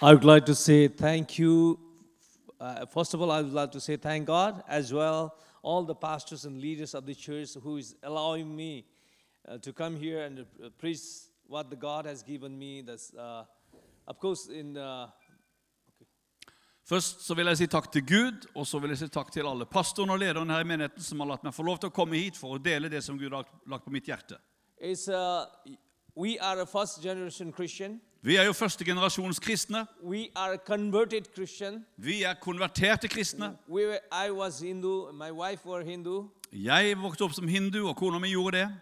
I would like to say thank you. Uh, first of all, I would like to say thank God as well, all the pastors and leaders of the church who is allowing me uh, to come here and uh, preach what the God has given me. That's, uh, of course, in uh, Først så vil jeg si takk til Gud, og så vil jeg si takk til alle pastorene og lederne her i menigheten som har latt meg få lov til å komme hit for å dele det som Gud har lagt på mitt hjerte. it's, uh, we are a first generation Christian. Vi er jo førstegenerasjons kristne. Vi er konverterte kristne. We were, I was Hindu. My wife were Hindu. Jeg vokste opp som hindu, og kona mi gjorde det.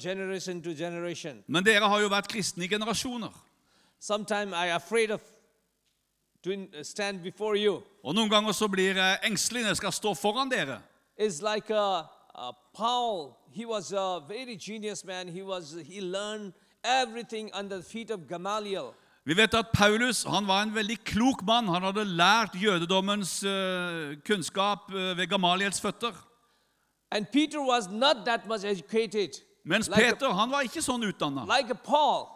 Generation generation. Men dere har jo vært kristne i generasjoner. You. Og noen ganger så blir jeg engstelig når jeg skal stå foran dere. It's like a, a Paul. He was a very genius man. He was he learned everything under the feet of Gamaliel. Vi vet at Paulus han var en veldig klok mann. Han hadde lært jødedommens uh, kunnskap uh, ved Gamaliels føtter. And Peter was not that much educated. Mens like, Peter han var ikke sånn utdanna. like Paul.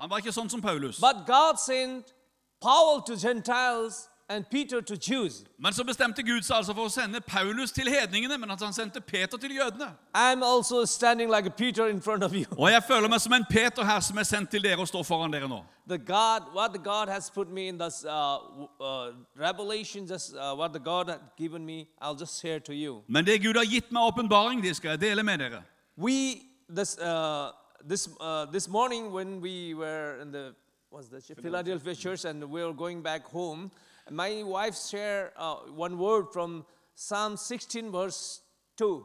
Han var ikke sånn som Paulus. But God sent Paul to Gentiles and Peter to Jews. Men så bestemte Gud seg altså for å sende Paulus til hedningene, men at han sendte Peter til jødene. I'm also standing like a Peter in front of you. Og jeg føler meg som en Peter her som er sendt til dere og står foran dere nå. The God, what the God has put me in this uh, uh, revelation, just uh, what the God has given me, I'll just share to you. Men det Gud har gitt meg åpenbaring, det skal jeg dele med dere. We this uh, this uh, this morning when we were in the was the Philadelphia church and we were going back home, my wife shared uh, one word from Psalm 16 verse 2.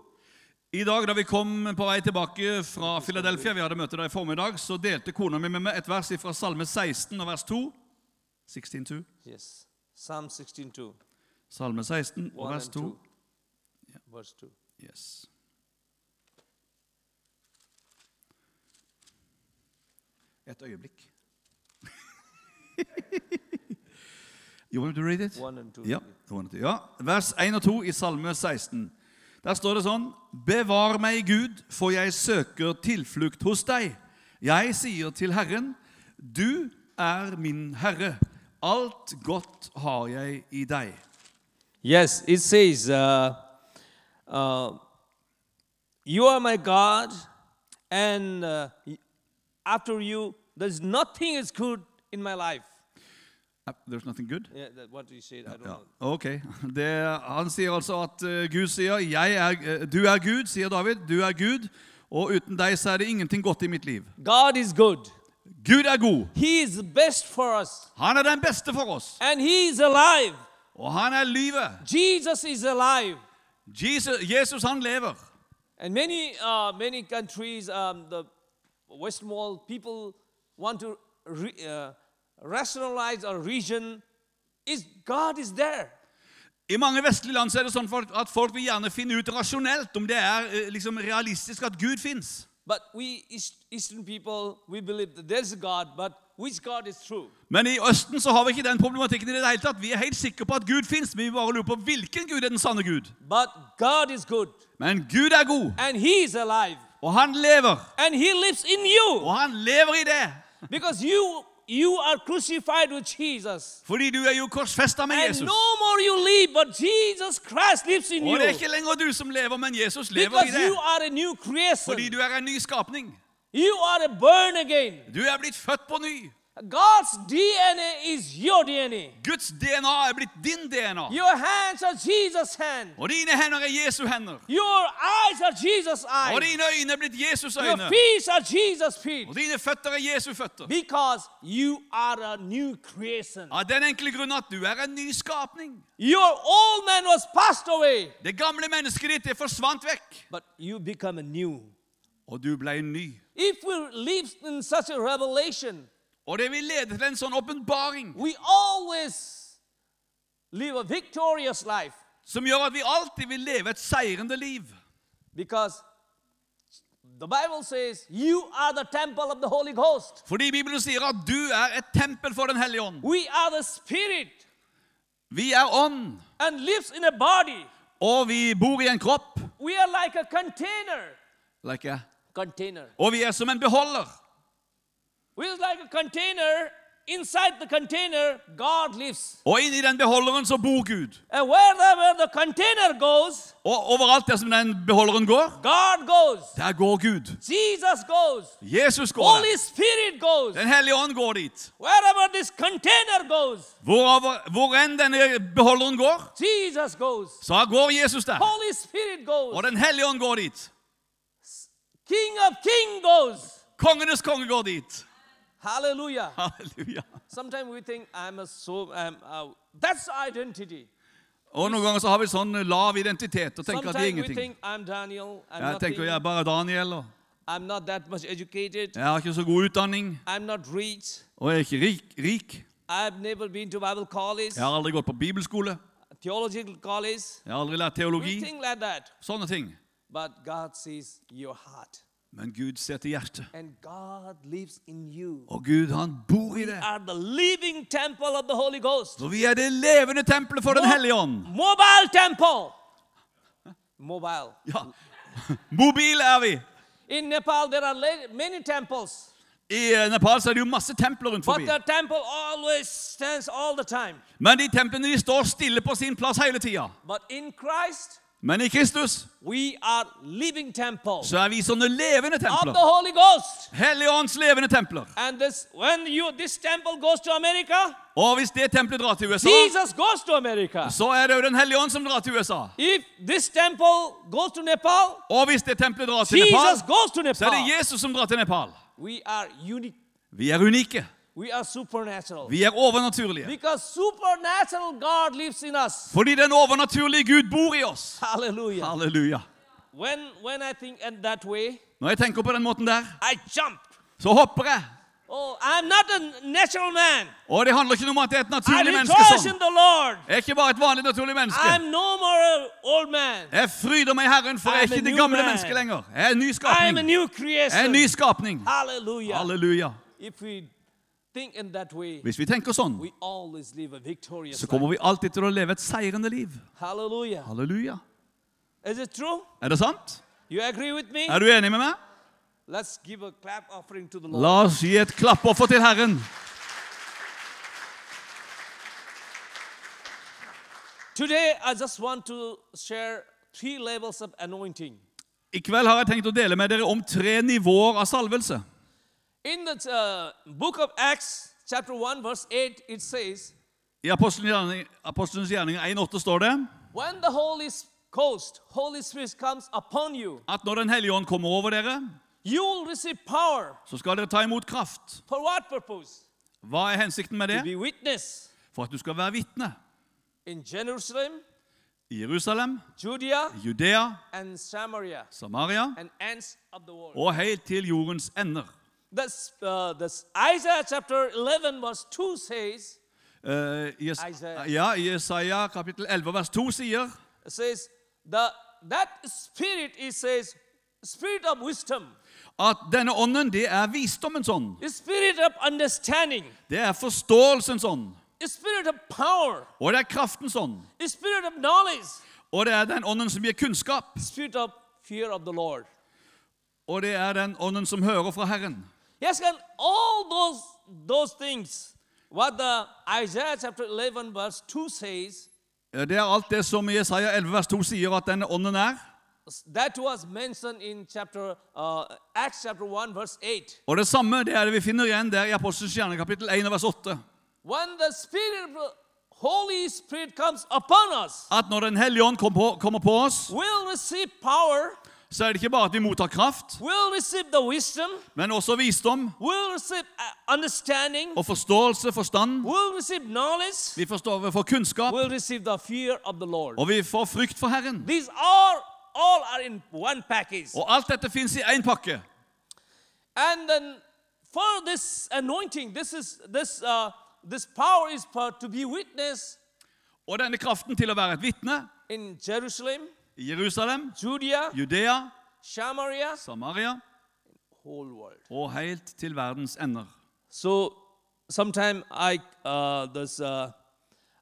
I dag da vi kom på vei tilbake fra Philadelphia, vi hadde møte der i formiddag, så delte kona mi med meg et vers fra Salme 16 og vers 2. 16, Yes, Psalm 16 2. Salme 16 og vers 2. Yeah. Verse 2. Yes. Et øyeblikk. you want me to read it? One and two. Ja, I want to- ja, vers 1 og 2 i Salme 16. Der står det sånn Bevar meg, Gud, for jeg søker tilflukt hos deg. Jeg sier til Herren, du er min Herre. Alt godt har jeg i deg. Yes, it says, uh, uh, You are my God, and uh, after you, there's nothing is good in my life. There's nothing good? Yeah, that, what do you say? I don't Ja, know. ok. Det, han sier altså at eh, Gud sier er, eh, 'Du er Gud', sier David. 'Du er Gud', og uten deg så er det ingenting godt i mitt liv. God is good. Gud er god. He is the best for us, Han er den beste for oss. and He is alive. Og han er livet. Jesus is alive. Jesus, Jesus han lever. And many, uh, many countries, um, the Western world, people want to re, uh, rationalize a region. Is God is there? I mange vestlige land så er det sånn at folk vil gjerne finne ut rasjonelt om det er eh, liksom realistisk at Gud fins. But we East, Eastern people, we believe that there's a God, but which God is true? Men i Østen så har vi ikke den problematikken i det hele tatt. Vi er helt sikre på at Gud fins, men vi bare lurer på hvilken Gud er den sanne Gud. But God is good, Men Gud er god, and He is alive, og han lever. and He lives in you Og han lever i det. because you you are crucified with Jesus. Fordi du er jo korsfesta med And Jesus. no more you live, but Jesus Christ lives in Og det er ikke lenger du som lever, men Jesus lever i Because you are a new creation. Fordi du er en ny skapning. You are a born again. Du er blitt født på ny. God's DNA is your DNA. Guds DNA er blitt din DNA. Your hands are Jesus' hand. Og dine hender er Jesu hender. Your eyes are Jesus' Og eyes. dine øyne er blitt Jesus Your feet are Jesus' feet. Og dine føtter er Jesu føtter. Because you are a new creation. Av den enkle grunn at du er en ny skapning. Your old man was passed away, Det gamle mennesket ditt forsvant vekk. but you become a new. Og du ble ny. If we live in such a revelation, Og det vil lede til en sånn åpenbaring we always live a victorious life som gjør at vi alltid vil leve et seirende liv. because the Bible says you are the temple of the Holy Ghost. Fordi Bibelen sier at du er et tempel for Den hellige ånd. We are the spirit Vi er ånd, and lives in a body. og vi bor i en kropp. We are like a container. Like a- Container. Og vi er som en beholder. We are like a container inside the container, God lives. Og inni den beholderen så bor Gud. And wherever the container goes, Og overalt der som den beholderen går, God goes. der går Gud. Jesus goes. Jesus går der. Spirit goes. Den hellige ånd går dit. Wherever this container goes, Hvor, hvor enn denne beholderen går, Jesus goes. så går Jesus der. Holy Spirit goes. Og Den hellige ånd går dit. King of King goes. Kongenes konge går dit. Hallelujah. Halleluja. Sometimes we think I'm a so I'm uh, that's identity. Og Noen ganger så har vi sånn lav identitet og tenker at det er Sometimes we ingenting. think I'm Daniel. I'm Jeg nothing. tenker jeg er bare Daniel, og I'm not that much educated. jeg har ikke så god utdanning, I'm not rich. og jeg er ikke rik. rik. I've never been to Bible college, Jeg har aldri gått på bibelskole, theological college. jeg har aldri lært We teologi. think like that. Sånne ting. But God sees your heart. Men Gud ser til hjertet. Og Gud, han bor i det. For vi er det levende tempelet for Den hellige ånd. Mobile temple. Mobile. Ja. Mobil er vi. In Nepal, there are many temples. I eh, Nepal så er det jo masse templer rundt But forbi. the stands all the time. Men de templene de står stille på sin plass hele tida. Men i Kristus så er vi sånne levende templer. Holy Ghost. Hellige ånds levende templer. This, you this America, Og hvis det tempelet drar til USA, Jesus goes to America. så er det jo Den hellige ånd som drar til USA. If this goes to Nepal, Og hvis det tempelet drar til Nepal, to så er det Jesus som drar til Nepal. We are. Vi er unike. Vi er overnaturlige. Fordi den overnaturlige Gud bor i oss. Halleluja. Halleluja. When when I think that way, Når jeg tenker på den måten der, I jump. så hopper jeg. Oh, I'm not a natural man. Og det handler ikke om at jeg er et naturlig menneske sånn. Jeg er ikke bare et vanlig naturlig menneske. I'm no more old man. Jeg fryder meg i Herren, for jeg er ikke det gamle man. mennesket lenger. Jeg er en ny I'm a skapning. Jeg er en ny skapning. Halleluja. Halleluja. Hvis vi tenker sånn, så kommer vi alltid til å leve et seirende liv. Halleluja. Halleluja. Is it true? Er det sant? You agree with me? Er du enig med meg? Let's give a clap offering to the Lord. La oss gi et klappoffer til Herren. Today, I just want to share three levels of anointing. I kveld har jeg tenkt å dele med dere om tre nivåer av salvelse. In the uh, book of Acts, chapter 1, verse 8, it says, I Apostelens gjerning- Apostelens 1,8 står det When the Holy Ghost, Holy Spirit comes upon you, at når Den hellige ånd kommer over dere, you will receive power. så skal dere ta imot kraft. For what purpose? Hva er hensikten med To det? be witness For at du skal være vitne in Jerusalem, i Jerusalem, Judea, Judea, and Samaria, Samaria and ends of the world. og helt til jordens ender. This, uh, this Isaiah chapter 11, verse 2 says, uh, yes, Isaiah. ja, Jesaja kapittel 11 vers 2 sier says, the, that spirit, it says, spirit of wisdom, at denne ånden, det er visdommens ånd. spirit of understanding, Det er forståelsens ånd. spirit of power, Og det er kraftens ånd. spirit of knowledge, Og det er den ånden som gir kunnskap. spirit of fear of the Lord. Og det er den ånden som hører fra Herren. Yes, and all those, those things, what the Isaiah chapter 11, verse 2 says, Det er alt det som Jesaja 11 vers 2 sier at denne ånden er. that was mentioned in chapter uh, Acts chapter 1, verse 8. Og det samme det er det vi finner igjen der i Apostelens gjerne kapittel 1 vers 8. When the Spirit, Holy Spirit comes upon us, At når Den hellige ånd kommer på, kommer på oss, we'll receive power, så er det ikke bare at vi mottar kraft, wisdom, men også visdom uh, og forståelse, forstand. Vi forstår, vi får kunnskap, og vi får frykt for Herren. Are. Og alt dette fins i én pakke. And then for this anointing, this is this uh, this power is for to be witness Og denne kraften til å være et vitne in Jerusalem, i Jerusalem, Judea, Judea, Samaria, Samaria whole world. og helt til verdens ender. So sometime I uh, this uh,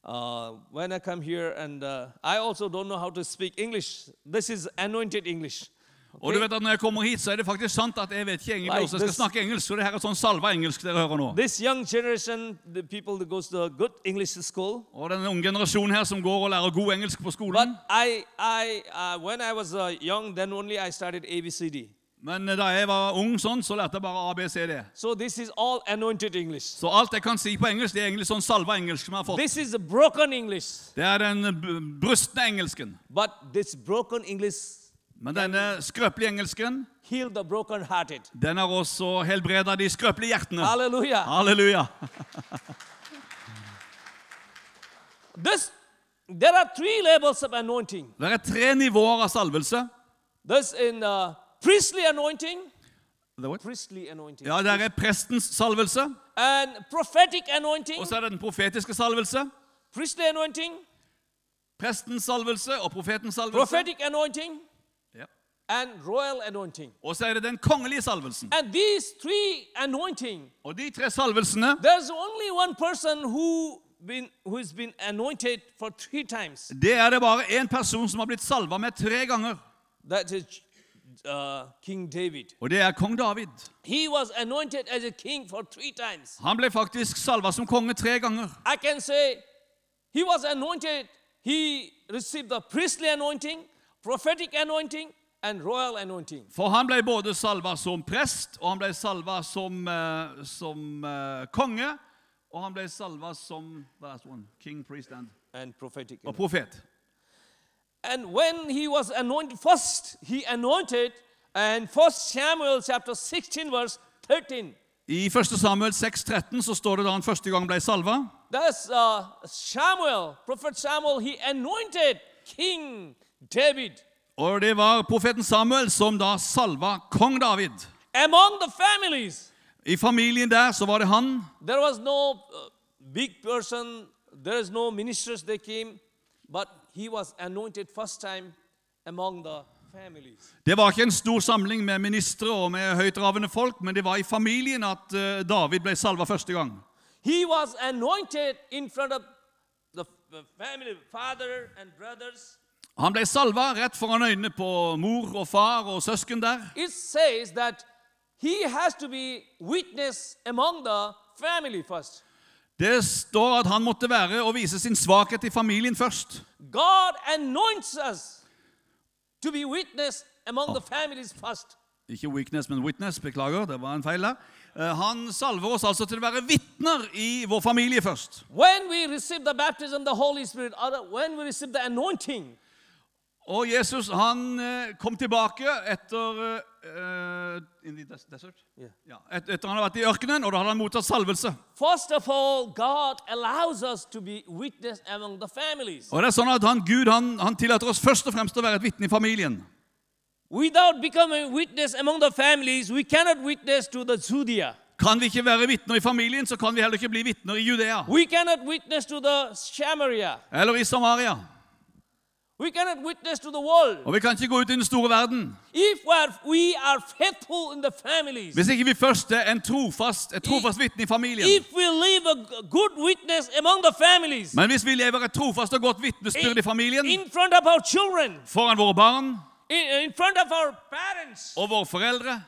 uh, when I come here and uh, I also don't know how to speak English. This is anointed English. Og du vet at Når jeg kommer hit, så er det faktisk sant at jeg vet ikke engelsk. Like jeg skal this- snakke engelsk, så det her er sånn salva engelsk dere hører nå. This young generation, the people that goes to a good English school, Og den unge generasjonen her som går og lærer god engelsk på but skolen. I, I, uh, when I was uh, young, then only I started ABCD. Men da jeg var ung sånn, så lærte jeg bare ABCD. So this is all anointed English. Så alt jeg kan si på engelsk, det er egentlig sånn salva engelsk som jeg har fått. This is broken English, Det er den brustne engelsken. but this broken English Men denne skrøpelige engelsken, den har også helbreda de skrøpelige hjertene. Halleluja! Halleluja. This, there are three levels of anointing. Det er tre nivåer av salvelse. There's in uh, priestly anointing, priestly anointing, Ja, det er prestens salvelse, and prophetic anointing, og så er det den profetiske salvelse. priestly anointing, Prestens salvelse og profetens salvelse. prophetic anointing, Ja. and royal anointing. Og så er det den kongelige salvelsen. And these three anointing, Og de tre salvelsene, only one person who been been anointed for three times. det er det bare én person som har blitt salva med tre ganger. That is uh, King David. Og det er kong David. He was anointed as a king for three times. Han ble faktisk salva som konge tre ganger. I can say he was anointed. He received the priestly anointing, prophetic anointing. For han ble både salva som prest, og han ble salva som, uh, som uh, konge. Og han ble salva som one, king, priest and, And prophetic. og profet. And when he was anointed, first he anointed, and First Samuel chapter 16, verse 13. I 1. Samuel 6,13 så står det da han første gang ble salva. Thus, uh, Samuel, Prophet Samuel, he anointed King David Og det var profeten Samuel som da salva kong David. among the families. I familien der så var det han. There was no uh, big person, there is no ministers they came, but he was anointed first time among the families. Det var ikke en stor samling med ministre og med høytravende folk, men det var i familien at eh, David ble salva første gang. He was anointed in front of the f- family, father and brothers. Han ble salva rett foran øynene på mor og far og søsken der. It says that he has to be witness among the family first. Det står at han måtte være og vise sin svakhet i familien først. God anoints us to be witness among the families first. Ikke weakness, men witness. Beklager, det var en feil der. Eh, Han salver oss altså til å være vitner i vår familie først. When we receive the baptism the Holy Spirit, when we receive the anointing, Og Jesus han eh, kom tilbake etter eh, desert? Yeah. Ja, et, etter han hadde vært i ørkenen, og da hadde han mottatt salvelse. first of all, God allows us to be witness among the families. Og det er sånn at han, Gud han, han tillater oss først og fremst å være et vitne i familien. Without becoming witness among the families, we cannot witness to the Judea. Kan vi ikke være vitner i familien, så kan vi heller ikke bli vitner i Judea We cannot witness to the Samaria. eller i Samaria. We cannot witness to the world. Og vi kan ikke gå ut i den store verden If we are, faithful in the families, hvis ikke vi først er en trofast, et trofast vitne i familien. if we live a good witness among the families, Men hvis vi lever et trofast og godt vitnesbyrd i familien in front of our children, foran våre barn in, front of our parents, og våre foreldre,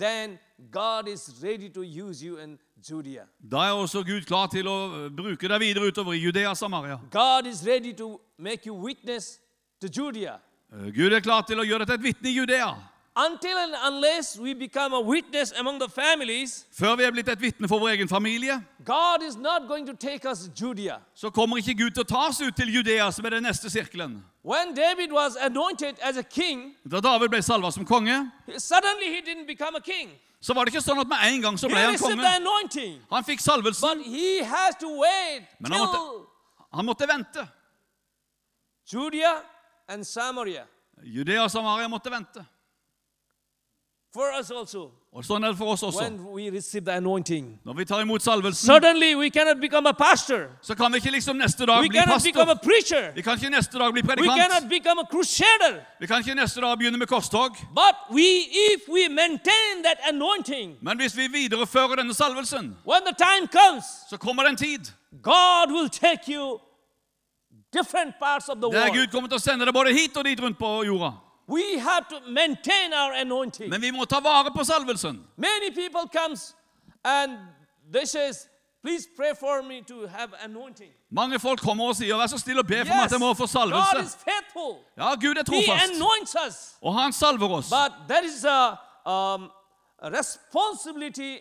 then God is ready to use you in Judea. da er også Gud klar til å bruke deg videre utover i Judea og Samaria. God is ready to make you witness to Judea. Eh, Gud er klar til å gjøre deg til et vitne i Judea. Until and unless we become a witness among the families, Før vi er blitt et vitne for vår egen familie, God is not going to take us to Judea. så kommer ikke Gud til å ta oss ut til Judea, som er den neste sirkelen. When David was anointed as a king, Da David ble salva som konge, suddenly he didn't become a king. så var det ikke sånn at med en gang så ble han konge. anointing. Han fikk salvelsen. But he has to wait Men han måtte- Han måtte vente. Judea and Samaria. Judea og Samaria måtte vente. For us also, Og sånn er det for oss også. when we receive the anointing. Når vi tar imot salvelsen, Suddenly we cannot become a pastor. så kan vi ikke liksom neste dag We bli cannot become a preacher. Vi kan ikke neste dag bli We predikant. cannot become a crusader. Vi kan ikke neste dag begynne med korstog. But we, if we maintain that anointing, Men hvis vi viderefører denne salvelsen, when the time comes, så kommer det en tid God will take you different parts of the der Gud world. kommer til å sende deg både hit og dit rundt på jorda. Men vi må ta vare på salvelsen. Many people comes and they says, please pray for me to have anointing. Mange folk kommer og sier 'vær så snill og be for meg at jeg må få God salvelse'. is faithful. Ja, Gud er He trofast, anoints us. og han salver oss. But there is a, um, responsibility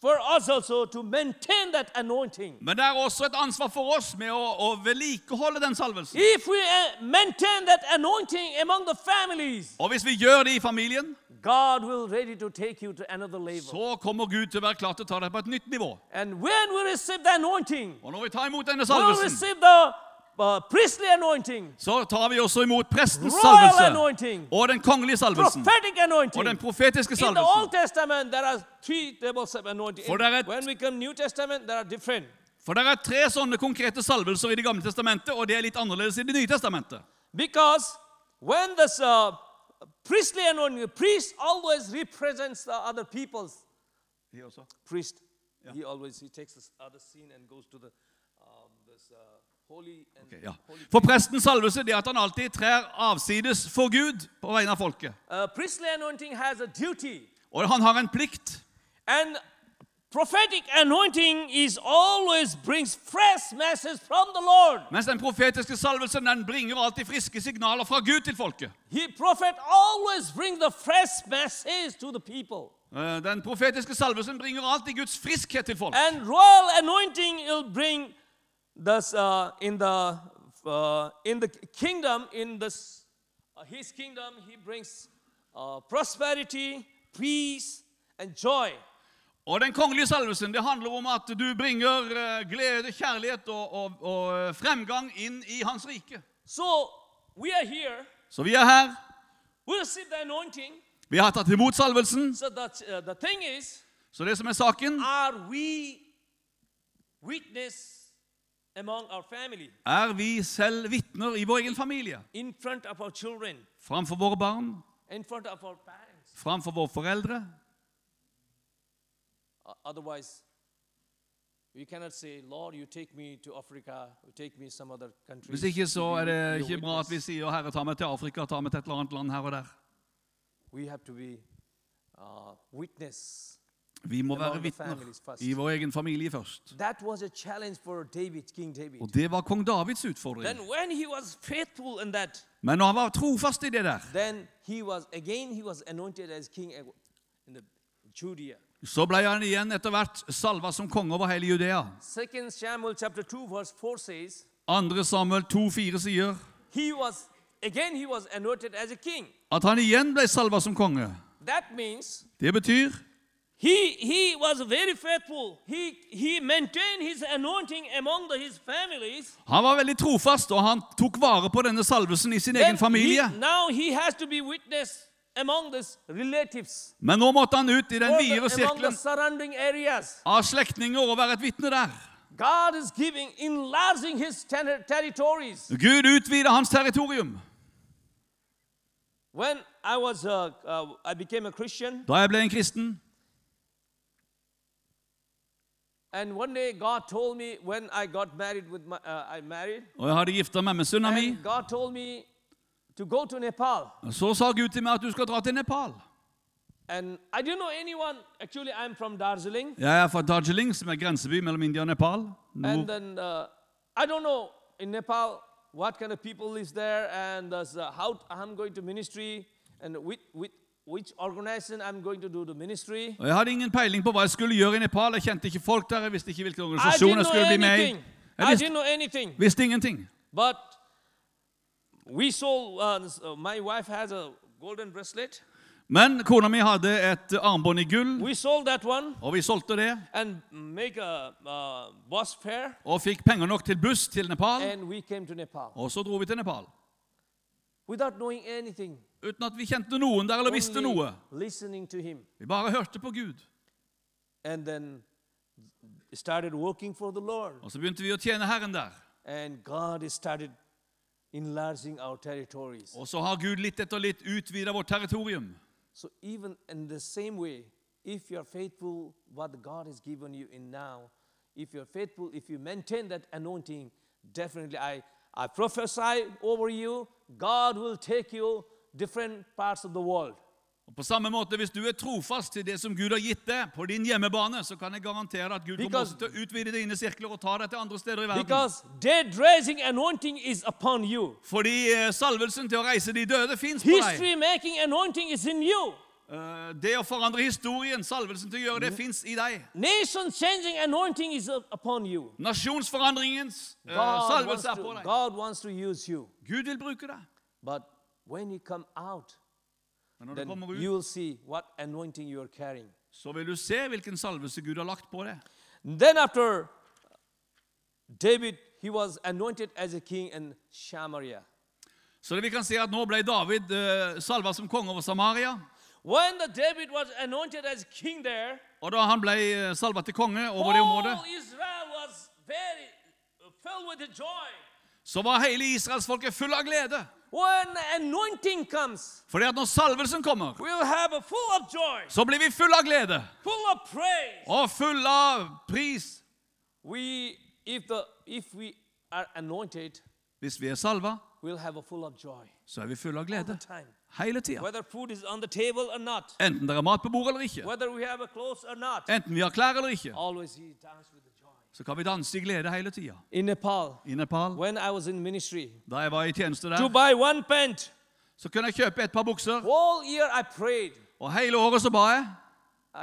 for us also to maintain that anointing. Men det er også et ansvar for oss med å, å vedlikeholde den salvelsen. If we maintain that anointing among the families, Og hvis vi gjør det i familien, God will ready to take you to another level. så kommer Gud til å være klar til å ta deg på et nytt nivå. And when we receive the anointing, Og når vi tar imot denne salvelsen, receive the uh, priestly anointing, så tar vi også imot prestens salvelse og den kongelige salvelsen og den profetiske In the Old salvelsen. Testament, there are three levels of anointing. For det are- when we come New Testament, there are different. For det er tre sånne konkrete salvelser i Det gamle testamentet, og det er litt annerledes i Det nye testamentet. Because when this uh, priestly anointing, the priest always represents the other people's priest. He always he takes this other scene and goes to the um, this uh, holy and Ok, ja. For prestens salvelse det at han alltid trer avsides for Gud på vegne av folket. Og han har en plikt. and prophetic anointing is always brings fresh message from the Lord. Mens den profetiske salvelsen den bringer alltid friske signaler fra Gud til folket. He prophet always brings the fresh message to the people. Eh, Den profetiske salvelsen bringer alltid Guds friskhet til folk. And royal anointing will bring this uh, in the uh, in the kingdom in this uh, his kingdom he brings uh, prosperity, peace, and joy. Og den kongelige salvelsen det handler om at du bringer eh, glede, kjærlighet og, og, og eh, fremgang inn i Hans rike. So we are here. Så vi er her. We the anointing. Vi har tatt imot salvelsen. So that uh, the thing is, Så det som er saken, are we witness er vi selv vitner i vår egen familie. in front of our children, Framfor våre barn, in front of our parents? framfor våre foreldre. Otherwise, we cannot say, Lord, you take me to Africa, you take me some other country. Hvis ikke så er det ikke bra at vi sier 'Herre, ta meg til Afrika, ta meg til et eller annet land her og der'. We have to be uh, witness. Vi må være vitner i vår egen familie først. Og det var kong Davids utfordring. Men når han var trofast i det der, så ble han igjen etter hvert salva som konge over hele Judea. Second Samuel 2 4 says, 2. Samuel 2,4 sier at han igjen ble salva som konge. Det betyr he he was very faithful. He he maintained his anointing among the, his families. han var veldig trofast, og han tok vare på denne salvelsen i sin egen familie. he, now he has to be witness among his relatives, Men nå måtte han ut i den videre sirkelen av slektninger og være et vitne der. God is giving, enlarging his ter- territories. Gud utvider hans territorium. When I was, a, uh, I became a Christian, Da jeg ble en kristen, and one day God told me when I got married with my, uh, I married, og jeg hadde gifta meg med sønna mi, God told me to go to Nepal. så sa Gud til meg at du skal dra til Nepal. And I didn't know anyone. Actually, I'm from Darjeeling, Jeg er fra Darjeeling, som er grenseby mellom India og Nepal. and then uh, I don't know in Nepal what kind of people lives there, and uh, how I'm going to ministry, and with, with which organization I'm going to do the ministry. Og Jeg hadde ingen peiling på hva jeg skulle gjøre i Nepal. Jeg kjente ikke folk der. Jeg visste ikke hvilken organisasjon jeg skulle bli med i. Jeg visste, didn't know anything. visste ingenting. But we sold, uh, my wife has a golden bracelet. Men kona mi hadde et armbånd i gull, og vi solgte det. a uh, fare, Og fikk penger nok til buss til Nepal. Nepal Og så dro vi til Nepal. Without knowing anything. Uten at vi kjente noen der eller visste noe. listening to him. Vi bare hørte på Gud. And then started working for the Lord. Og så begynte vi å tjene Herren der. And God started enlarging our territories. Og så har Gud litt etter litt utvida vårt territorium. So even in the same way, if you're faithful what God has given you in now, if you're faithful, if you maintain that anointing, definitely I, I prophesy over you, God will take you different parts of the world. Og på samme måte, Hvis du er trofast til det som Gud har gitt deg på din hjemmebane, så kan jeg garantere at Gud Because- kommer til å utvide dine sirkler og ta deg til andre steder i verden. Dead raising anointing is upon you. Fordi eh, salvelsen til å reise de døde fins på deg. Eh, Det å forandre historien, salvelsen til å gjøre det, fins i deg. Nasjonsforandringens uh, salvelse er på deg. God wants to use you. Gud vil bruke deg. When you come out, then ut, you will see what anointing you are carrying. så vil du se hvilken salvelse Gud har lagt på deg. Then after David, he was anointed as a king in Samaria. Så det vi kan si at nå ble David uh, salva som konge over Samaria. When the David was anointed as king there, Og da han ble uh, salva til konge over det området, Israel was very filled with joy. så var hele israelsfolket full av glede. When anointing comes, Fordi at når salvelsen kommer, full så blir vi full av glede. full of praise. Og full av pris. We, if the, if we are anointed, Hvis vi er salva, we'll have a full of joy så er vi fulle av glede. Hele tida. Whether food is on the table or not, Enten det er mat på bordet eller ikke. whether we have a clothes or not, Enten vi har klær eller ikke. Always he dance with the. Så kan vi danse i glede hele tida. In Nepal, I Nepal, when I was in ministry, da jeg var i tjeneste der, to buy one pant, så kunne jeg kjøpe et par bukser. whole year I prayed. Og hele året så ba jeg.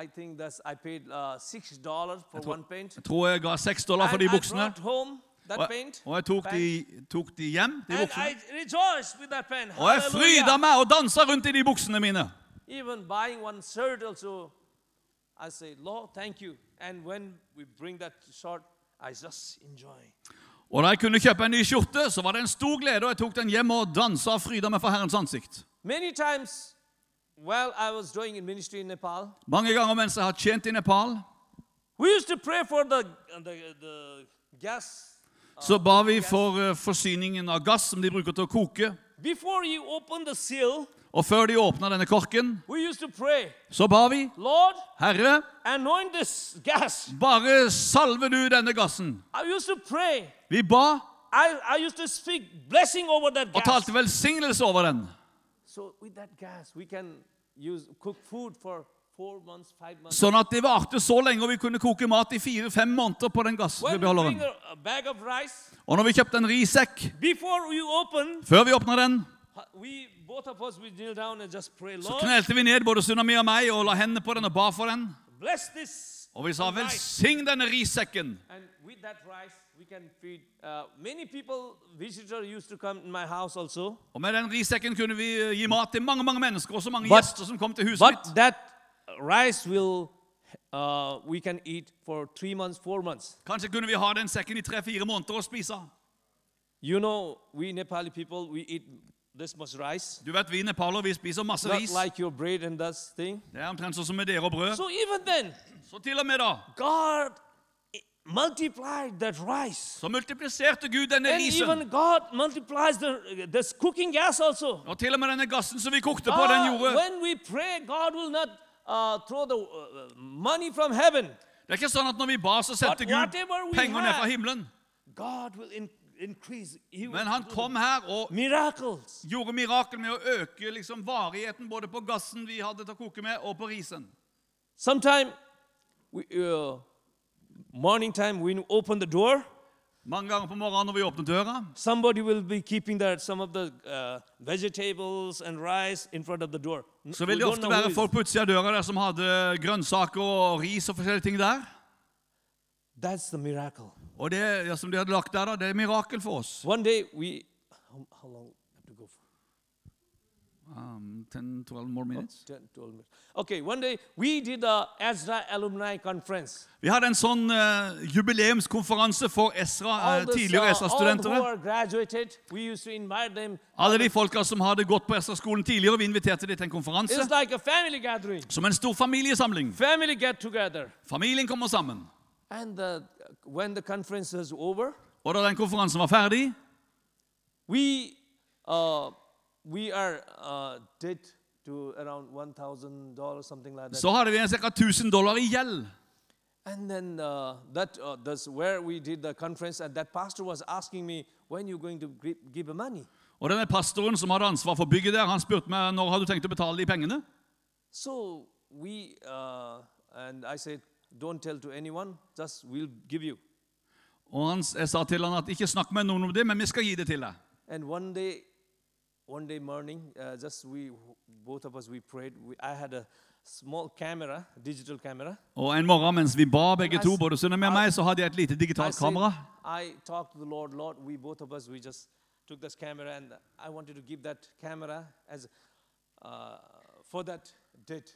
I think that's I paid uh, six dollars for one pant. Jeg tror jeg ga seks dollar for And de I buksene. brought home that Og, paint. og jeg tok pant. de, tok de hjem, de and buksene. I rejoiced with that pen. Og jeg fryda meg og dansa rundt i de buksene mine. Even buying one shirt also, I say, Lord, thank you. And when we bring that shirt, I just enjoy. Og da jeg kunne kjøpe en ny skjorte, så var det en stor glede, og jeg tok den hjem og dansa og fryda meg for Herrens ansikt. Times, while I was doing in ministry in Nepal, Mange ganger mens jeg har tjent i Nepal, the the, the gas. så ba vi for eh, forsyningen av gass som de bruker til å koke. Before you open the seal, Og før de åpna denne korken, så ba vi Lord, Herre, bare salve du denne gassen. Vi ba I, I speak blessing og talte velsignelse over den. So gas, use cook food for four months, months. Sånn at det varte så lenge, og vi kunne koke mat i fire-fem måneder på den gassbeholderen. Og når vi kjøpte en rissekk, før vi åpna den, we both of us we kneel down and just pray, så knelte vi ned, både Sunami og meg, og la hendene på den og ba for den. Og vi sa velsign denne rissekken. Uh, many people, visitors used to come in my house also. Og med den rissekken kunne vi eh, gi mat til mange mange mennesker, også mange But- gjester som kom til huset But mitt. that rice will, uh, we can eat for three months, four months. Kanskje kunne vi ha den sekken i tre-fire måneder og spise. You know, we Nepali people, we eat. Du vet, Vi nepalere vi spiser masse ris. like bread and that thing. Det er omtrent sånn som med dere og brød. So even then, Så til og med da, God multiplied that rice. så multipliserte Gud denne And risen. even God multiplies the this cooking gas also. Og til og med denne gassen som vi kokte på, Ah, den gjorde when we pray, God will not uh, throw the uh, money from heaven. Det er ikke sånn at når vi ba, så sendte Gud penger ned fra himmelen. God will Men han kom her og miracles. gjorde mirakel med å øke liksom varigheten både på gassen vi hadde til å koke med, og på risen. Sometime, we, uh, morning time, you open the door, Mange ganger på morgenen når vi åpner døra, somebody will be keeping that some of the uh, vegetables and rice in front of the door. Så vil det ofte være folk på utsida av døra der som hadde grønnsaker og ris og forskjellige ting der. That's the miracle. Og det ja, som de hadde lagt der, da, det er et mirakel for oss. One day we, how, how long have to go for? Um, 10-12 more minutes. 10, 12 minutes. Okay, one day we did a Ezra alumni conference. Vi hadde en sånn uh, jubileumskonferanse for Esra, uh, eh, tidligere Esra-studenter. are graduated, we used to invite them. Alle de folka som hadde gått på Esra-skolen tidligere, vi inviterte dem til en konferanse. Like a family gathering. Som en stor familiesamling. Family. Familien kommer sammen. And the, when the conference is over, Og da den konferansen var ferdig, we, uh, we are uh, dead to around $1,000, something like that. så hadde vi ca. 1000 dollar i gjeld. and then uh, that, uh, that's where we did the conference, and that pastor was asking me, when you going to gi- give money? Og denne pastoren som hadde ansvar for bygget der, han spurte meg når har du tenkt å betale de pengene. So we, uh, and I said, don't tell to anyone, just we'll give you. Og han, sa til han at ikke snakk med noen om det, men vi skal gi det til deg. And one day, one day morning, uh, just we, both of us, we prayed. We, I had a small camera, digital camera. Og en morgen mens vi ba begge I to, både Sunne og meg, så hadde jeg et lite digitalt kamera. I talked to the Lord, Lord, we both of us, we just took this camera and I wanted to give that camera as uh, for that date.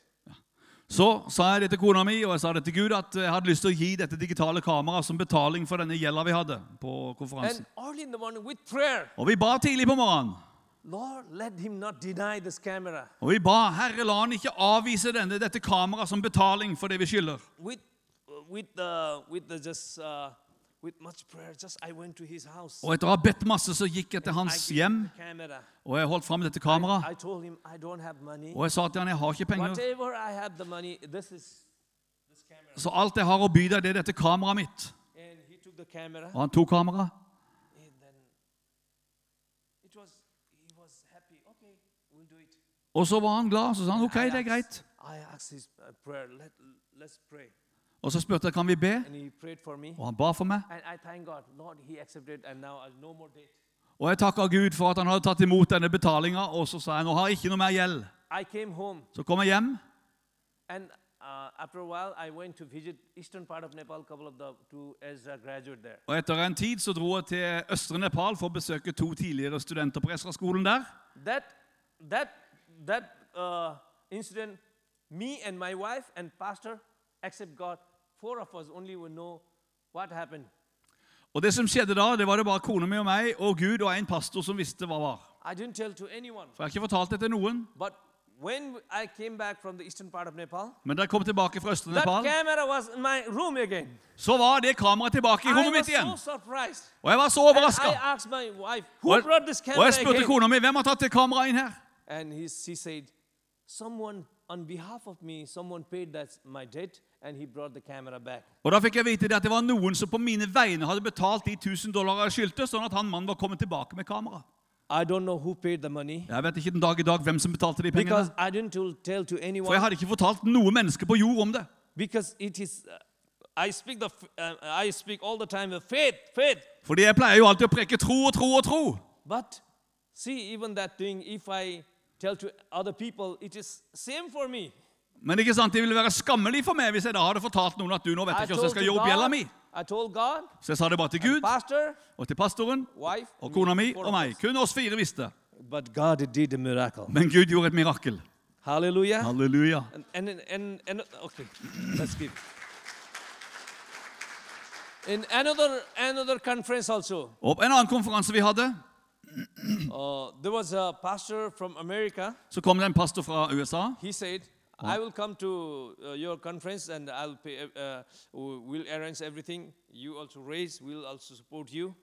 Så sa jeg det til kona mi og jeg sa det til Gud at jeg hadde lyst til å gi dette digitale kameraet som betaling for denne gjelda vi hadde på konferansen. prayer, Og vi ba tidlig på morgenen. Lord, let him not deny this camera. Og vi ba Herre, la han ikke avvise denne, dette kameraet som betaling for det vi skylder. With, with, the, with the just, uh, with much prayer, just I went to his house. Og etter å ha bedt masse, så gikk jeg til hans hjem, og jeg holdt fram dette kameraet. Og jeg sa til han, jeg har ikke penger. Så alt jeg har å by deg, det er dette kameraet mitt. Og han tok kameraet. And then it was he was happy. Okay, we'll do it. Og så var han glad, så sa han ok, det er greit. Og så spurte jeg kan vi be, og han ba for meg. Og jeg takka Gud for at han hadde tatt imot denne betalinga, og så sa jeg nå har jeg ikke noe mer gjeld. Så kom jeg hjem, uh, og etter en tid så dro jeg til østre Nepal for å besøke to tidligere studenter på Esra-skolen der. That that that uh, incident, me and my wife and pastor, accept God, Og det som skjedde da, det var det bare kona mi og meg og Gud og en pastor som visste hva var. I didn't tell to anyone. For jeg har ikke fortalt det til noen. But when I came back from the eastern part of Nepal, Men da jeg kom tilbake fra østre Nepal, camera was in my room again. så var det kameraet tilbake i rommet mitt igjen. so surprised. Og jeg var så overraska. I asked my wife, who Og, brought this og camera jeg spurte kona mi hvem har tatt det kameraet inn her. And he, she said, someone on behalf of me, someone paid that my debt, and he brought the camera back. Og Da fikk jeg vite at det var noen som på mine vegne hadde betalt de 1000 dollar jeg skyldte, sånn at han mannen var kommet tilbake med kamera. I don't know who paid the money Jeg vet ikke den dag i dag hvem som betalte de pengene. because I didn't tell, tell to For jeg hadde ikke fortalt noe menneske på jord om det. because it is. Uh, I speak the. Uh, I speak all the time of faith, faith. Fordi jeg pleier jo alltid å preke tro og tro og tro. But see, even that thing, if I tell to other people, it is same for me. Men ikke sant, det ville være skammelig for meg hvis jeg da hadde fortalt noen at du nå vet jeg ikke hvordan jeg skal to gjøre opp mi. God, Så jeg sa det bare til Gud pastor, og til pastoren wife, og kona mi og meg. Kun oss fire visste. But God did a. Men Gud gjorde et mirakel. Halleluja. Halleluja. And, and, and, and okay, let's keep. In another, another also, Og på en annen konferanse vi hadde, uh, there was a pastor from America. så kom det en pastor fra USA. He said, I will come to uh, your conference and I'll pay, uh, we'll arrange everything. You also raise, we'll also support you.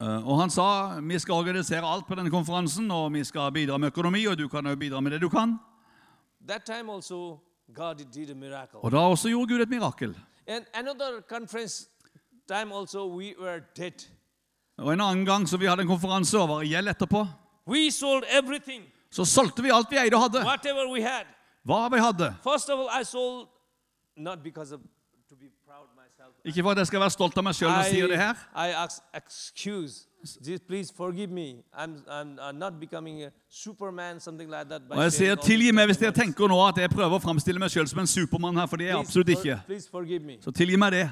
Eh, Og han sa vi skal organisere alt på denne konferansen, og vi skal bidra med økonomi, og du kan jo bidra med det du kan. That time also, God did a miracle. Og da også gjorde Gud et mirakel. And another conference time also, we were dead. Og en annen gang så vi hadde en konferanse og var i gjeld etterpå, We sold everything, så solgte vi alt vi eide og hadde. whatever we had. Hva vi hadde. All, sold of proud. Ikke for at jeg skal være stolt av meg sjøl når jeg sier det her. I ask excuse. Please forgive me. I'm, I'm, not becoming a superman, something like that. Og jeg sier tilgi meg hvis dere tenker nå at jeg prøver å framstille meg sjøl som en supermann her, for det er jeg absolutt ikke. Så tilgi meg det.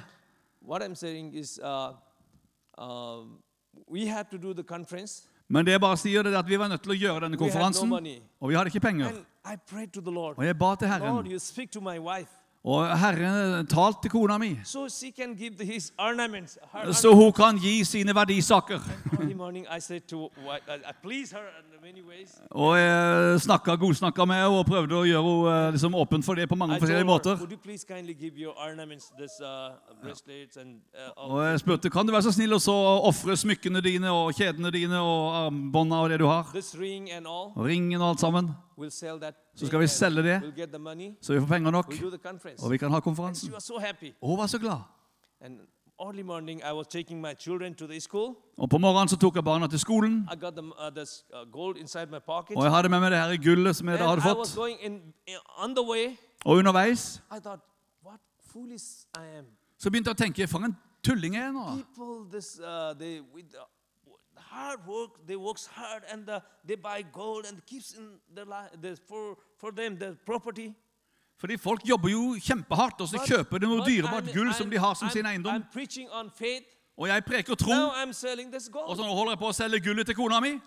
What I'm saying is, uh, um, Men det bare sier, det at vi var nødt til å gjøre denne konferansen, og vi hadde ikke penger. Og jeg ba til Herren. Og Herren talte til kona mi, so så hun kan gi sine verdisaker. To wife, I, I please her in many ways. Og jeg snakka, godsnakka med henne og prøvde å gjøre henne liksom åpen for det på mange I forskjellige måter. this uh, and uh, Og jeg spurte kan du være så snill å så ofre smykkene dine og kjedene dine og armbånda og det du har. ring. Og ringen og alt sammen. Så skal vi selge det, så vi får penger nok. Og vi kan ha konferansen. Og hun var så glad. And early morning, I was taking my children to the school. Og På morgenen så tok jeg barna til skolen, uh, uh, og jeg hadde med meg det her i gullet som jeg hadde fått. Og underveis I thought, what foolish I am. så begynte jeg å tenke For en tulling jeg er nå. Hard work, they works hard and the, they buy gold and keeps in the, the, for for them the property. Fordi folk jobber jo kjempehardt, og så But- kjøper de noe dyrebart gull som de har som I'm- sin eiendom. I'm faith. Og jeg preker tro, og så nå holder jeg på å selge gullet til kona mi.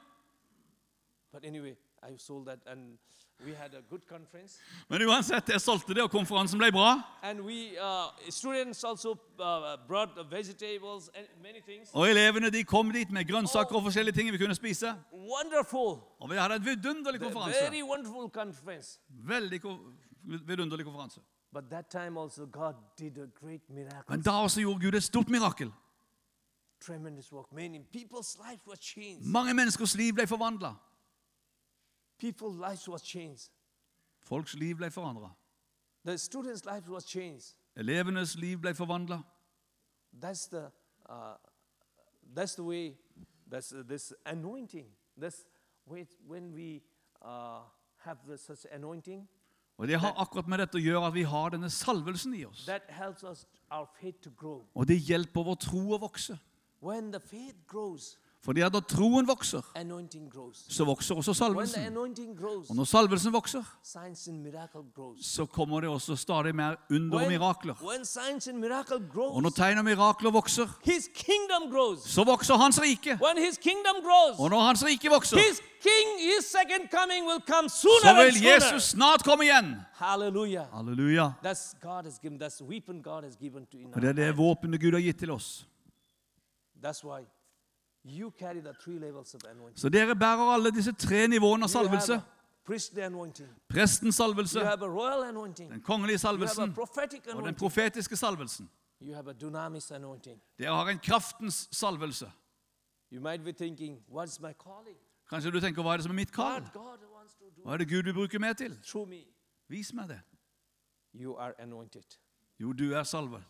But anyway, I sold that and we had a good conference. Men uansett, jeg solgte det, og konferansen ble bra. We, uh, also uh, brought the vegetables and many things. Og elevene de kom dit med grønnsaker og forskjellige ting vi kunne spise. Wonderful. Og vi hadde en vidunderlig konferanse. Very wonderful conference. Veldig ko vidunderlig konferanse. But that time also God did a great miracle. Men da også gjorde Gud et stort mirakel. Tremendous work. Many people's life was changed. Mange menneskers liv ble forvandla. Folks liv ble forandra. The students' life was changed. Elevenes liv ble forvandla. That's the uh, that's the way. That's uh, this anointing. That's way when we uh, have the, such anointing Og Det har akkurat med dette å gjøre at vi har denne salvelsen i oss. that helps us our faith to grow. Og det hjelper vår tro å vokse. When the faith grows, Fordi at når troen vokser, så vokser også salvelsen. Og når salvelsen vokser, så kommer det også stadig mer under og mirakler. Og når tegn og mirakler vokser, så vokser hans rike. Og når hans rike vokser, så vil. Jesus snart komme igjen. Halleluja. Og det er det våpenet Gud har gitt til oss. That's why Så dere bærer alle disse tre nivåene av salvelse. Prestens salvelse, den kongelige salvelsen og den profetiske salvelsen. Dere har en kraftens salvelse. Kanskje du tenker, hva er det som er mitt kall? Hva er det Gud vil bruke meg til? me. Vis meg det. You are anointed. Jo, du er salvet.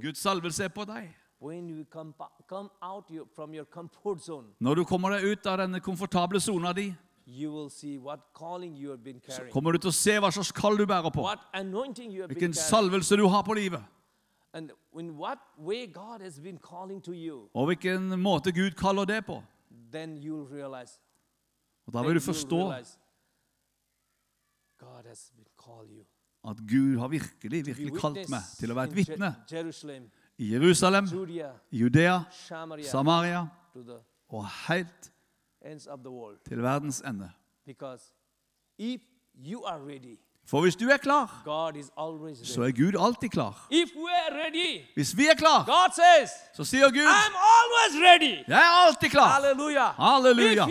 Guds salvelse er på deg. When you come, come out your, from your comfort zone, Når du kommer deg ut av denne komfortable sona di, you will see what calling you have been så kommer du til å se hva slags kall du bærer på. what anointing you have been Hvilken salvelse du har på livet. and in what way God has been calling to you. Og hvilken måte Gud kaller det på. Og Da vil du forstå realize God has been called you. at Gud har virkelig, virkelig kalt meg til å være et vitne i Jerusalem, Judea, Samaria, og helt til verdens ende. For hvis du er klar, så er Gud alltid klar. Hvis vi er klar, så sier Gud. Jeg er alltid klar. Halleluja.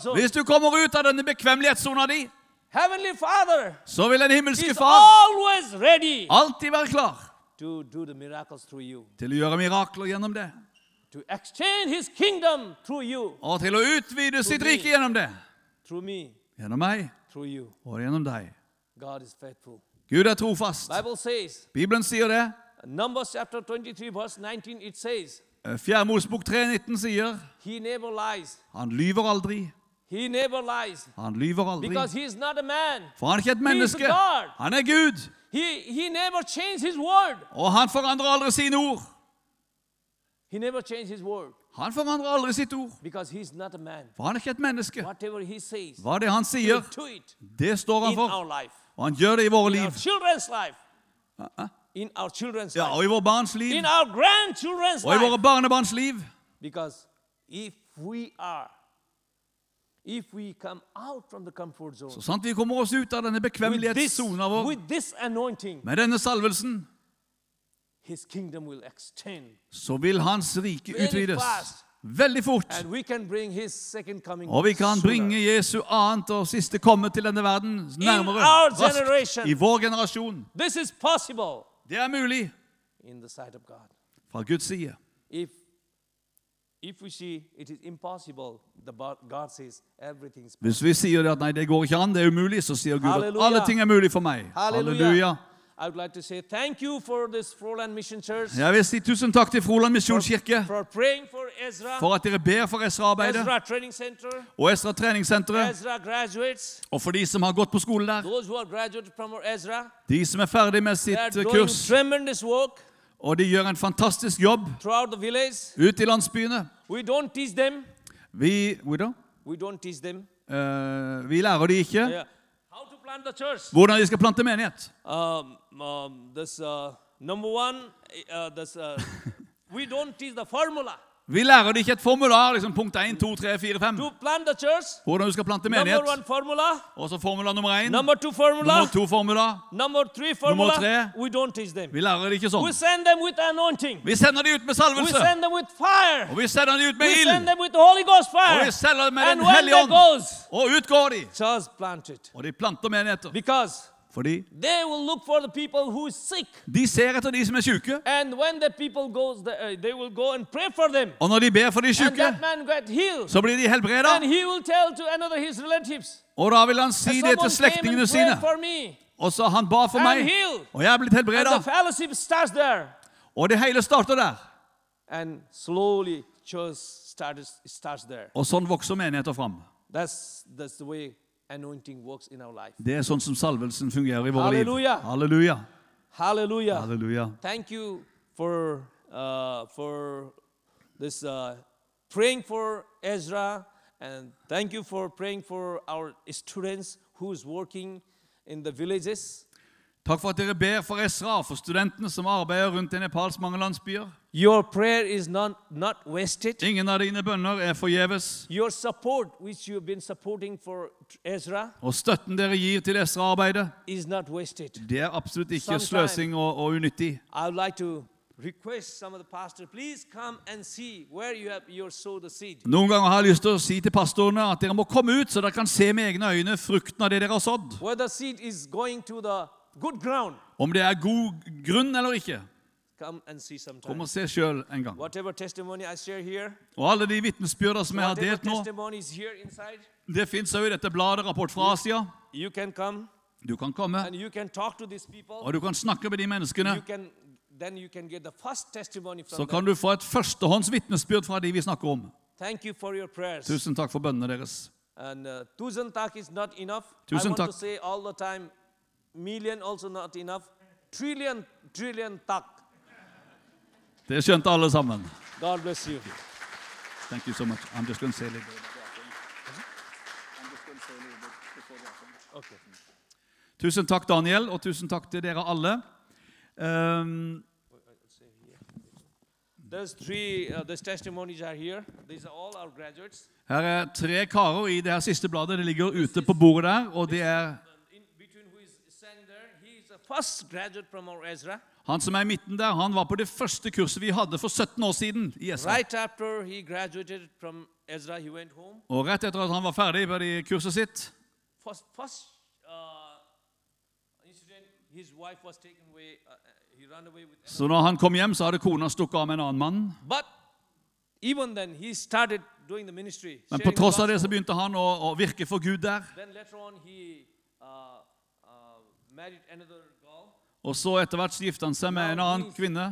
Zone. Hvis du kommer ut av denne bekvemmelighetssona di, så vil den himmelske Far alltid være klar to do the miracles through you, til å gjøre mirakler gjennom det. to His you, Og til å utvide sitt rike gjennom det. me, Gjennom meg you. og gjennom deg. God is. Gud er trofast. Bible says, Bibelen sier det. Numbers chapter 23, verse 19, it says, Eh, Fjerde Mosebok 3,19 sier He never lies. han lyver aldri. He never lies. Han lyver aldri. Because he is not a man. For han er ikke et menneske. God. Han er Gud. He, he never changed his word. Og han forandrer aldri sine ord. He never changed his word. Han forandrer aldri sitt ord. Because he's not a man. For han er ikke et menneske. Whatever he says, Hva det han sier, do it det står han in our for. life. Og han gjør det i våre In liv. children's life. In our children's Ja, life. og i våre barns liv. In our grandchildren's Og i våre life. barnebarns liv. Because if we are, if we come out from the comfort zone Så sant vi kommer oss ut av denne bekvemmelighetssona vår med denne salvelsen, his kingdom will extend. så vil hans rike utvides. Veldig fort. And we can bring his second coming Og vi kan bringe Jesu annet og siste komme til denne verden nærmere. Raskt. I vår generasjon. This is possible Det er mulig in the sight of God. fra Guds side. If Hvis vi sier at nei, det går ikke an, det er umulig, så sier Gud at alle ting er mulig for meg. Halleluja. Halleluja. I would like to say thank you for this Froland Mission Church. Jeg vil si tusen takk til Froland misjonskirke. For for for at dere ber for Ezra Center, og Esra treningssenteret, og for de som har gått på skole der, Ezra. de som er ferdig med sitt kurs, og de gjør en fantastisk jobb village. ut i landsbyene. We don't teach them. Vi, we don't? We don't teach them. Uh, vi lærer de ikke Yeah. How to plant the church. hvordan de skal plante menighet. Um, um, this uh, number one, uh, this, uh, we don't teach the formula Vi lærer det ikke et formular, liksom punkt 1, 2, 3, 4, 5, to plant the church. hvordan du skal plante menighet. formula, Og så formula nummer 1, number two formula, nummer 2 formula. Nummer 3 formula. Vi lærer det ikke We sånn. send them with. Vi sender dem ut med We salvelse, send them with fire. og vi sender dem ut med ild, og vi sender dem med Den hellige ånd. Og ut går de, og de planter menigheter. Fordi they will look for the people who is sick. de ser etter de som er syke, And when the people goes, the, uh, they will go and pray for them. og når de ber for de syke, så blir de helbreda. And he will tell to another his relatives. Og da vil han si det til slektningene sine. Og så han ba for meg, og jeg er blitt helbredet. helbreda. Og det hele starter der. And slowly starts, starts. Og sånn vokser menigheter fram. That's, that's the way anointing works in our life. Det er sånn som salvelsen fungerer i våre liv. Halleluja. Halleluja. Hallelujah. Halleluja. Thank you for, uh, for this uh, praying for Ezra. And thank you for praying for our students who's working in the villages. Takk for at dere ber for Esra for studentene som arbeider rundt i Nepals mange landsbyer. Your prayer is not, not wasted. Ingen av dine bønner er forgjeves. Your support, which you've been supporting for Ezra, Og støtten dere gir til Esra-arbeidet, is not wasted. det er absolutt ikke Sometime- sløsing og, og unyttig. I would like to request some of the pastors, please come and see where you have your sow the seed. Noen ganger har jeg lyst til å si til pastorene at dere må komme ut, så dere kan se med egne øyne frukten av det dere har sådd. Whether seed is going to the Om det er god grunn eller ikke. Kom og se sjøl en gang. Whatever testimony I share here, Og alle de vitnesbyrder som jeg har delt nå, det fins òg i dette bladet Rapport fra Asia. you can come Du kan komme, and you can talk to these people. og du kan snakke med de menneskene. You can then you can get the first testimony Så kan du få et førstehånds vitnesbyrd fra de vi snakker om. Thank you for your prayers. Tusen takk for bønnene deres. Uh, tusen tak million also not enough. Trillion, trillion takk. Det skjønte alle sammen. God bless you. Thank you so much. I'm just going to say a little bit. Okay. Tusen takk, Daniel, og tusen takk til dere alle. Um, three. Uh, these testimonies are here. These are all our graduates. her er tre karer i det her siste bladet. Det ligger ute på bordet der, og det er Uh, in between who is standing there, he is the first graduate from our Ezra. Han som er i midten der. Han var på det første kurset vi hadde for 17 år siden i Esra. Right after he graduated from Ezra, he went home. Og rett etter at han var ferdig på det kurset sitt, First, first uh, incident, his wife was taken away. Uh, uh, he ran away with. så når han kom hjem, så hadde kona stukket av med en annen mann. But even then, he started doing the ministry. Men på tross av det så begynte han å, å virke for Gud der. Then later on, he uh, uh, married another. Og så etter hvert så gifta han seg med en annen kvinne,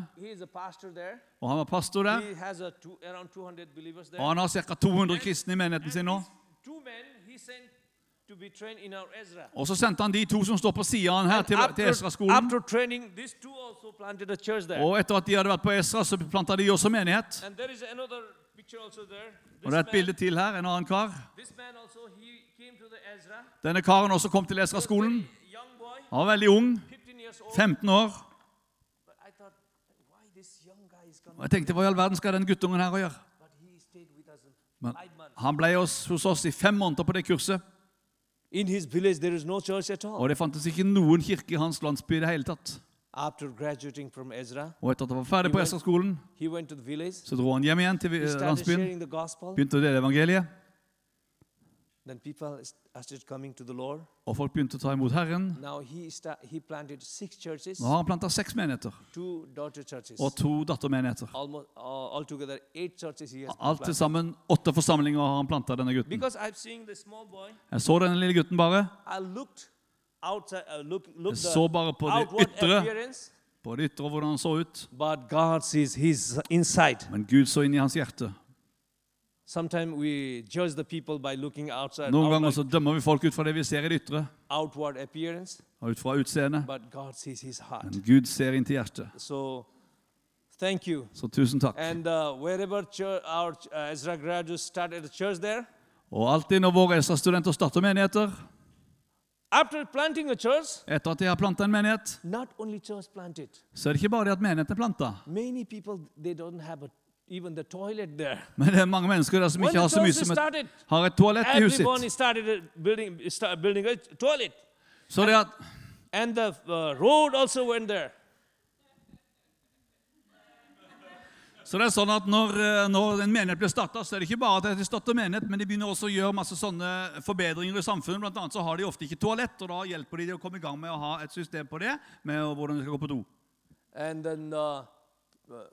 og han var pastor der. He has a two, around 200 believers there. Og han har ca. 200 kristne i menigheten sin nå. Og så sendte han de to som står på sida her, til, til Esra-skolen. Og etter at de hadde vært på Esra, så planta de også menighet. Og det er et bilde til her, en annen kar. Denne karen også kom til Esra-skolen. Han var veldig ung, 15 years old. 15 år. Og jeg tenkte, hva i all verden skal den guttungen her å gjøre? Men han ble hos, hos oss i fem måneder på det kurset. Og det fantes ikke noen kirke i hans landsby i det hele tatt. Og etter at han var ferdig på village. så dro han hjem igjen til landsbyen. Begynte å dele evangeliet. Then people started coming to the Lord. Og folk begynte å ta imot Herren. Now he sta- he churches, Nå har han planta seks menigheter two daughter churches. og to dattermenigheter. Almost uh, altogether eight churches he has Alt til sammen åtte forsamlinger har han planta denne gutten. Because I'm seeing the small boy, Jeg så denne lille gutten bare, outside, uh, look, look Jeg så bare på det ytre, på det ytre hvordan han så ut. but God sees his inside. Men Gud så inn i hans hjerte. Sometimes we judge the people by looking outside, Noen ganger så dømmer vi folk ut fra det vi ser i det ytre, og ut fra utseendet. but God sees his heart. Men Gud ser inn til hjertet. So. Så tusen takk. And uh, uh, Ezra graduates started a church there, Og alltid når våre Esra-studenter starter menigheter, after planting a church, etter at de har planta en menighet, not only church planted, så er det ikke bare det at menigheten er planta. Men det er mange mennesker der som ikke har så mye som et, har et toalett i huset sitt. Så det at and the uh, road also went there. Så det er sånn at når, eh, når en menighet blir starta, så er det ikke bare at de starter menighet, men de begynner også å gjøre masse sånne forbedringer i samfunnet. Blant annet så har de ofte ikke toalett, og da hjelper de dem å komme i gang med å ha et system på det, med hvordan de skal gå på do. And then uh, uh,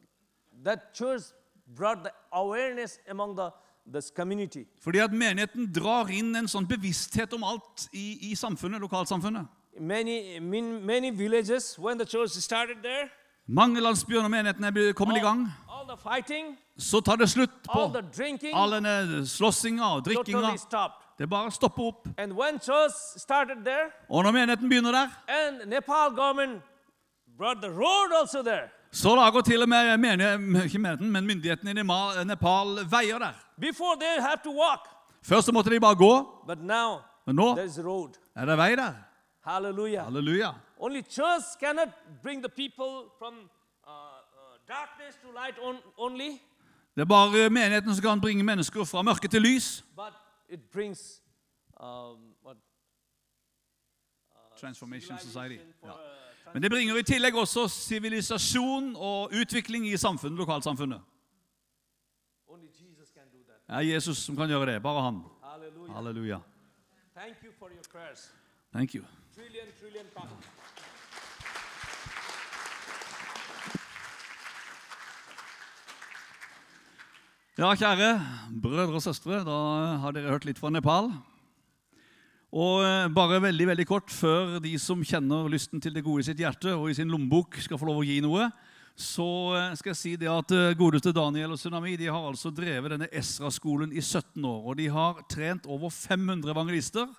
that church brought the awareness among the. Fordi at menigheten drar inn en sånn bevissthet om alt i, i samfunnet, lokalsamfunnet. Many, many villages, when the church started there, Mange landsbyer når menigheten er blitt- kommet i gang, all the fighting, så tar det slutt på all the drinking all denne slåssinga og drikkinga. totally. Det bare stopper opp. And when there, Og når menigheten begynner der, Nepal government brought the road also there. Så lager til og med menigheten, men myndighetene i Nepal, veier der. Before they have to walk, Først så måtte de bare gå, but now men nå road. er det vei der. Halleluja. Halleluja. Only church cannot bring the people from uh, uh, darkness to light on, only, Det er bare menigheten som kan bringe mennesker fra mørke til lys. but it brings um, what, Transformation Society. Ja. Men det bringer i tillegg også sivilisasjon og utvikling i samfunnet, lokalsamfunnet. Det er Jesus som kan gjøre det. Bare han. Halleluja. Thank you. Trillion, trillion. Ja, kjære brødre og søstre, da har dere hørt litt fra Nepal. Og eh, bare veldig veldig kort, før de som kjenner lysten til det gode i sitt hjerte og i sin lommebok, skal få lov å gi noe, så eh, skal jeg si det at eh, godeste Daniel og Tsunami de har altså drevet denne Esra-skolen i 17 år. Og de har trent over 500 evangelister.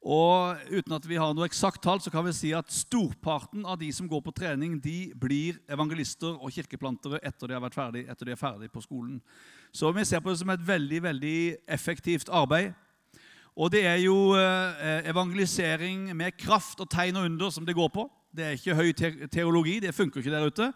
Og uten at vi har noe eksakt tall, så kan vi si at storparten av de som går på trening, de blir evangelister og kirkeplantere etter de har vært ferdig, etter de er ferdig på skolen. Så vi ser på det som et veldig, veldig effektivt arbeid. Og det er jo eh, evangelisering med kraft og tegn og under som det går på. Det er ikke høy teologi, det funker ikke der ute.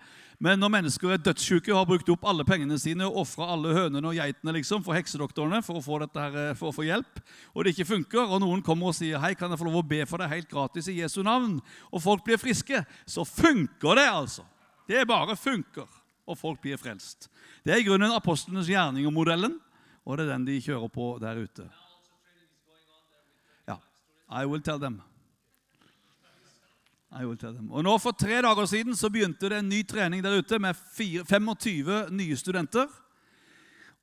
Men når mennesker er dødssyke og har brukt opp alle pengene sine og ofra alle hønene og geitene liksom, for heksedoktorene for å, få dette her, eh, for å få hjelp, og det ikke funker, og noen kommer og sier 'Hei, kan jeg få lov å be for deg helt gratis i Jesu navn?' og folk blir friske, så funker det, altså. Det bare funker, og folk blir frelst. Det er i grunnen apostlenes gjerning og modellen, og det er den de kjører på der ute. I will tell them. I will tell them. Og nå For tre dager siden så begynte det en ny trening der ute med 25 nye studenter.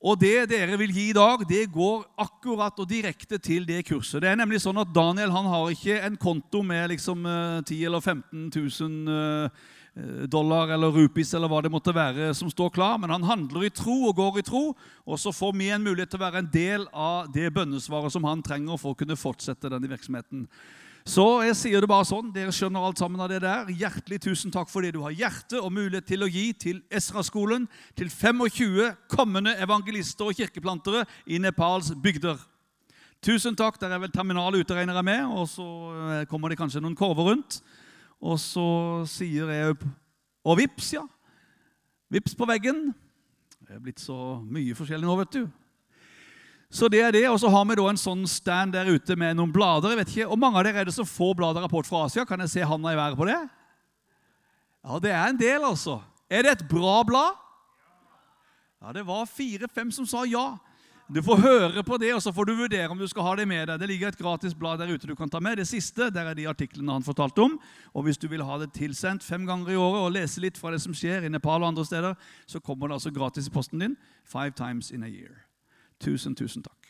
Og det dere vil gi i dag, det går akkurat og direkte til det kurset. Det er nemlig sånn at Daniel han har ikke en konto med liksom eh, 10 eller 15 000 eh, dollar eller rupees eller hva det måtte være som står klar, men han handler i tro og går i tro. Og så får vi en mulighet til å være en del av det bønnesvaret som han trenger for å kunne fortsette denne virksomheten. Så jeg sier det bare sånn, dere skjønner alt sammen av det der. Hjertelig tusen takk for det du har hjerte og mulighet til å gi til Esra-skolen, til 25 kommende evangelister og kirkeplantere i Nepals bygder. Tusen takk. Der er vel terminal ute, regner jeg med, og så eh, kommer det kanskje noen korver rundt. Og så sier jeg Og vips, ja. Vips på veggen. Det er blitt så mye forskjellig nå, vet du. Så det er det, og så har vi da en sånn stand der ute med noen blader. jeg vet ikke, Og mange av dere er det som får blader rapport fra Asia. Kan jeg se handa i været på det? Ja, det er en del, altså. Er det et bra blad? Ja, det var fire-fem som sa ja. Du får høre på det, og så får du vurdere om du skal ha det med deg. Det ligger et gratis blad der ute du kan ta med. Det siste der er de artiklene han fortalte om. Og hvis du vil ha det tilsendt fem ganger i året og lese litt fra det som skjer i Nepal og andre steder, så kommer det altså gratis i posten din five times in a year. Tusen, tusen takk.